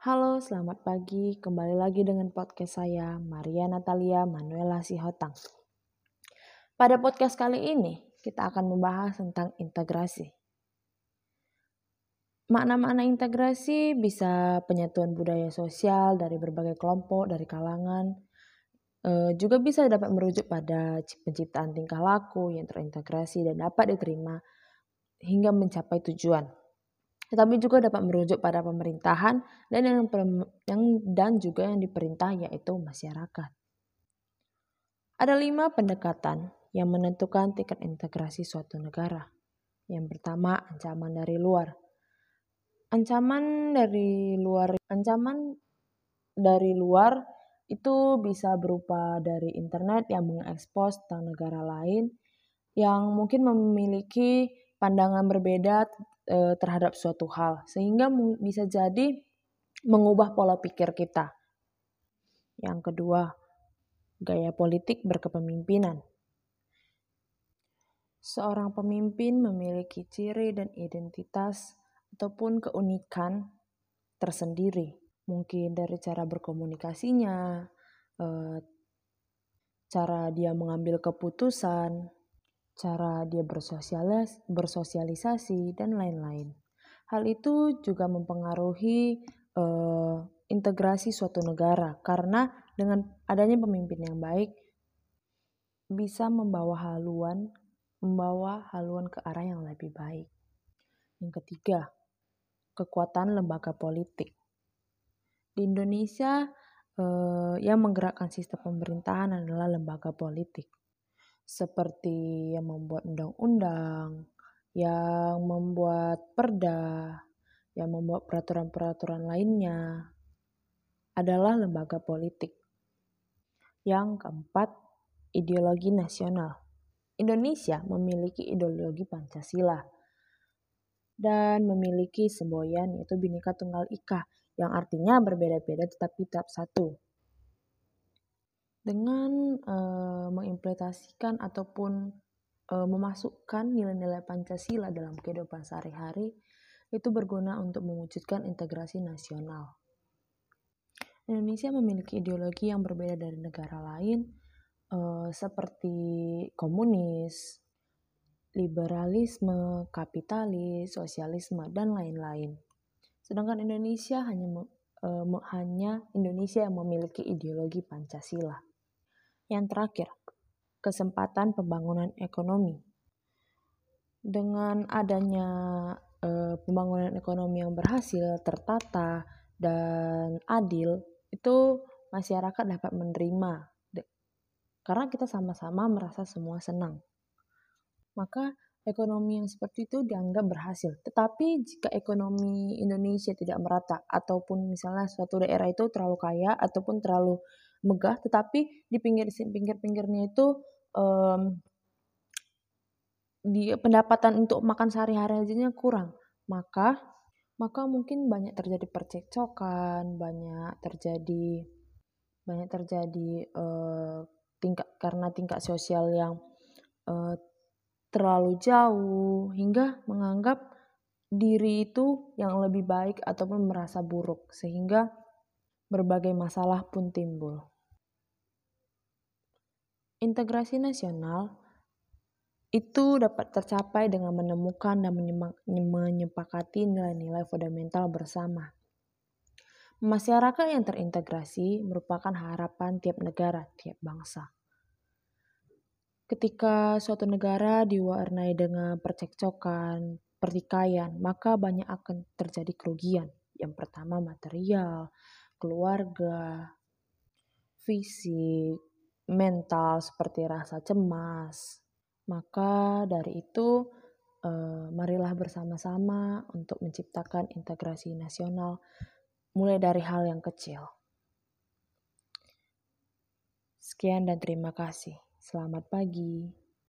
Halo, selamat pagi. Kembali lagi dengan podcast saya, Maria Natalia Manuela Sihotang. Pada podcast kali ini, kita akan membahas tentang integrasi. Makna-makna integrasi bisa penyatuan budaya sosial dari berbagai kelompok, dari kalangan, e, juga bisa dapat merujuk pada penciptaan tingkah laku yang terintegrasi dan dapat diterima hingga mencapai tujuan tetapi juga dapat merujuk pada pemerintahan dan yang, yang dan juga yang diperintah yaitu masyarakat. Ada lima pendekatan yang menentukan tingkat integrasi suatu negara. Yang pertama, ancaman dari luar. Ancaman dari luar, ancaman dari luar itu bisa berupa dari internet yang mengekspos tentang negara lain yang mungkin memiliki pandangan berbeda e, terhadap suatu hal, sehingga bisa jadi mengubah pola pikir kita. Yang kedua, gaya politik berkepemimpinan. Seorang pemimpin memiliki ciri dan identitas ataupun keunikan tersendiri, mungkin dari cara berkomunikasinya, e, cara dia mengambil keputusan, cara dia bersosialis, bersosialisasi, dan lain-lain. Hal itu juga mempengaruhi uh, integrasi suatu negara karena dengan adanya pemimpin yang baik bisa membawa haluan membawa haluan ke arah yang lebih baik. Yang ketiga, kekuatan lembaga politik. Di Indonesia, eh, yang menggerakkan sistem pemerintahan adalah lembaga politik seperti yang membuat undang-undang, yang membuat perda, yang membuat peraturan-peraturan lainnya adalah lembaga politik. Yang keempat, ideologi nasional. Indonesia memiliki ideologi Pancasila dan memiliki semboyan yaitu Bhinneka Tunggal Ika yang artinya berbeda-beda tetapi tetap satu dengan uh, mengimplementasikan ataupun uh, memasukkan nilai-nilai Pancasila dalam kehidupan sehari-hari itu berguna untuk mewujudkan integrasi nasional. Indonesia memiliki ideologi yang berbeda dari negara lain uh, seperti komunis, liberalisme, kapitalis, sosialisme dan lain-lain. Sedangkan Indonesia hanya uh, hanya Indonesia yang memiliki ideologi Pancasila. Yang terakhir, kesempatan pembangunan ekonomi. Dengan adanya e, pembangunan ekonomi yang berhasil, tertata, dan adil, itu masyarakat dapat menerima. Karena kita sama-sama merasa semua senang. Maka ekonomi yang seperti itu dianggap berhasil. Tetapi jika ekonomi Indonesia tidak merata ataupun misalnya suatu daerah itu terlalu kaya ataupun terlalu megah tetapi di pinggir pinggir-pinggirnya itu um, di pendapatan untuk makan sehari-hari aja kurang maka maka mungkin banyak terjadi percekcokan banyak terjadi banyak terjadi uh, tingkat karena tingkat sosial yang uh, terlalu jauh hingga menganggap diri itu yang lebih baik ataupun merasa buruk sehingga berbagai masalah pun timbul. Integrasi nasional itu dapat tercapai dengan menemukan dan menyepakati nilai-nilai fundamental bersama. Masyarakat yang terintegrasi merupakan harapan tiap negara, tiap bangsa. Ketika suatu negara diwarnai dengan percekcokan, pertikaian, maka banyak akan terjadi kerugian. Yang pertama material, keluarga, fisik, mental seperti rasa cemas. Maka dari itu, eh, marilah bersama-sama untuk menciptakan integrasi nasional, mulai dari hal yang kecil. Sekian dan terima kasih. Selamat pagi.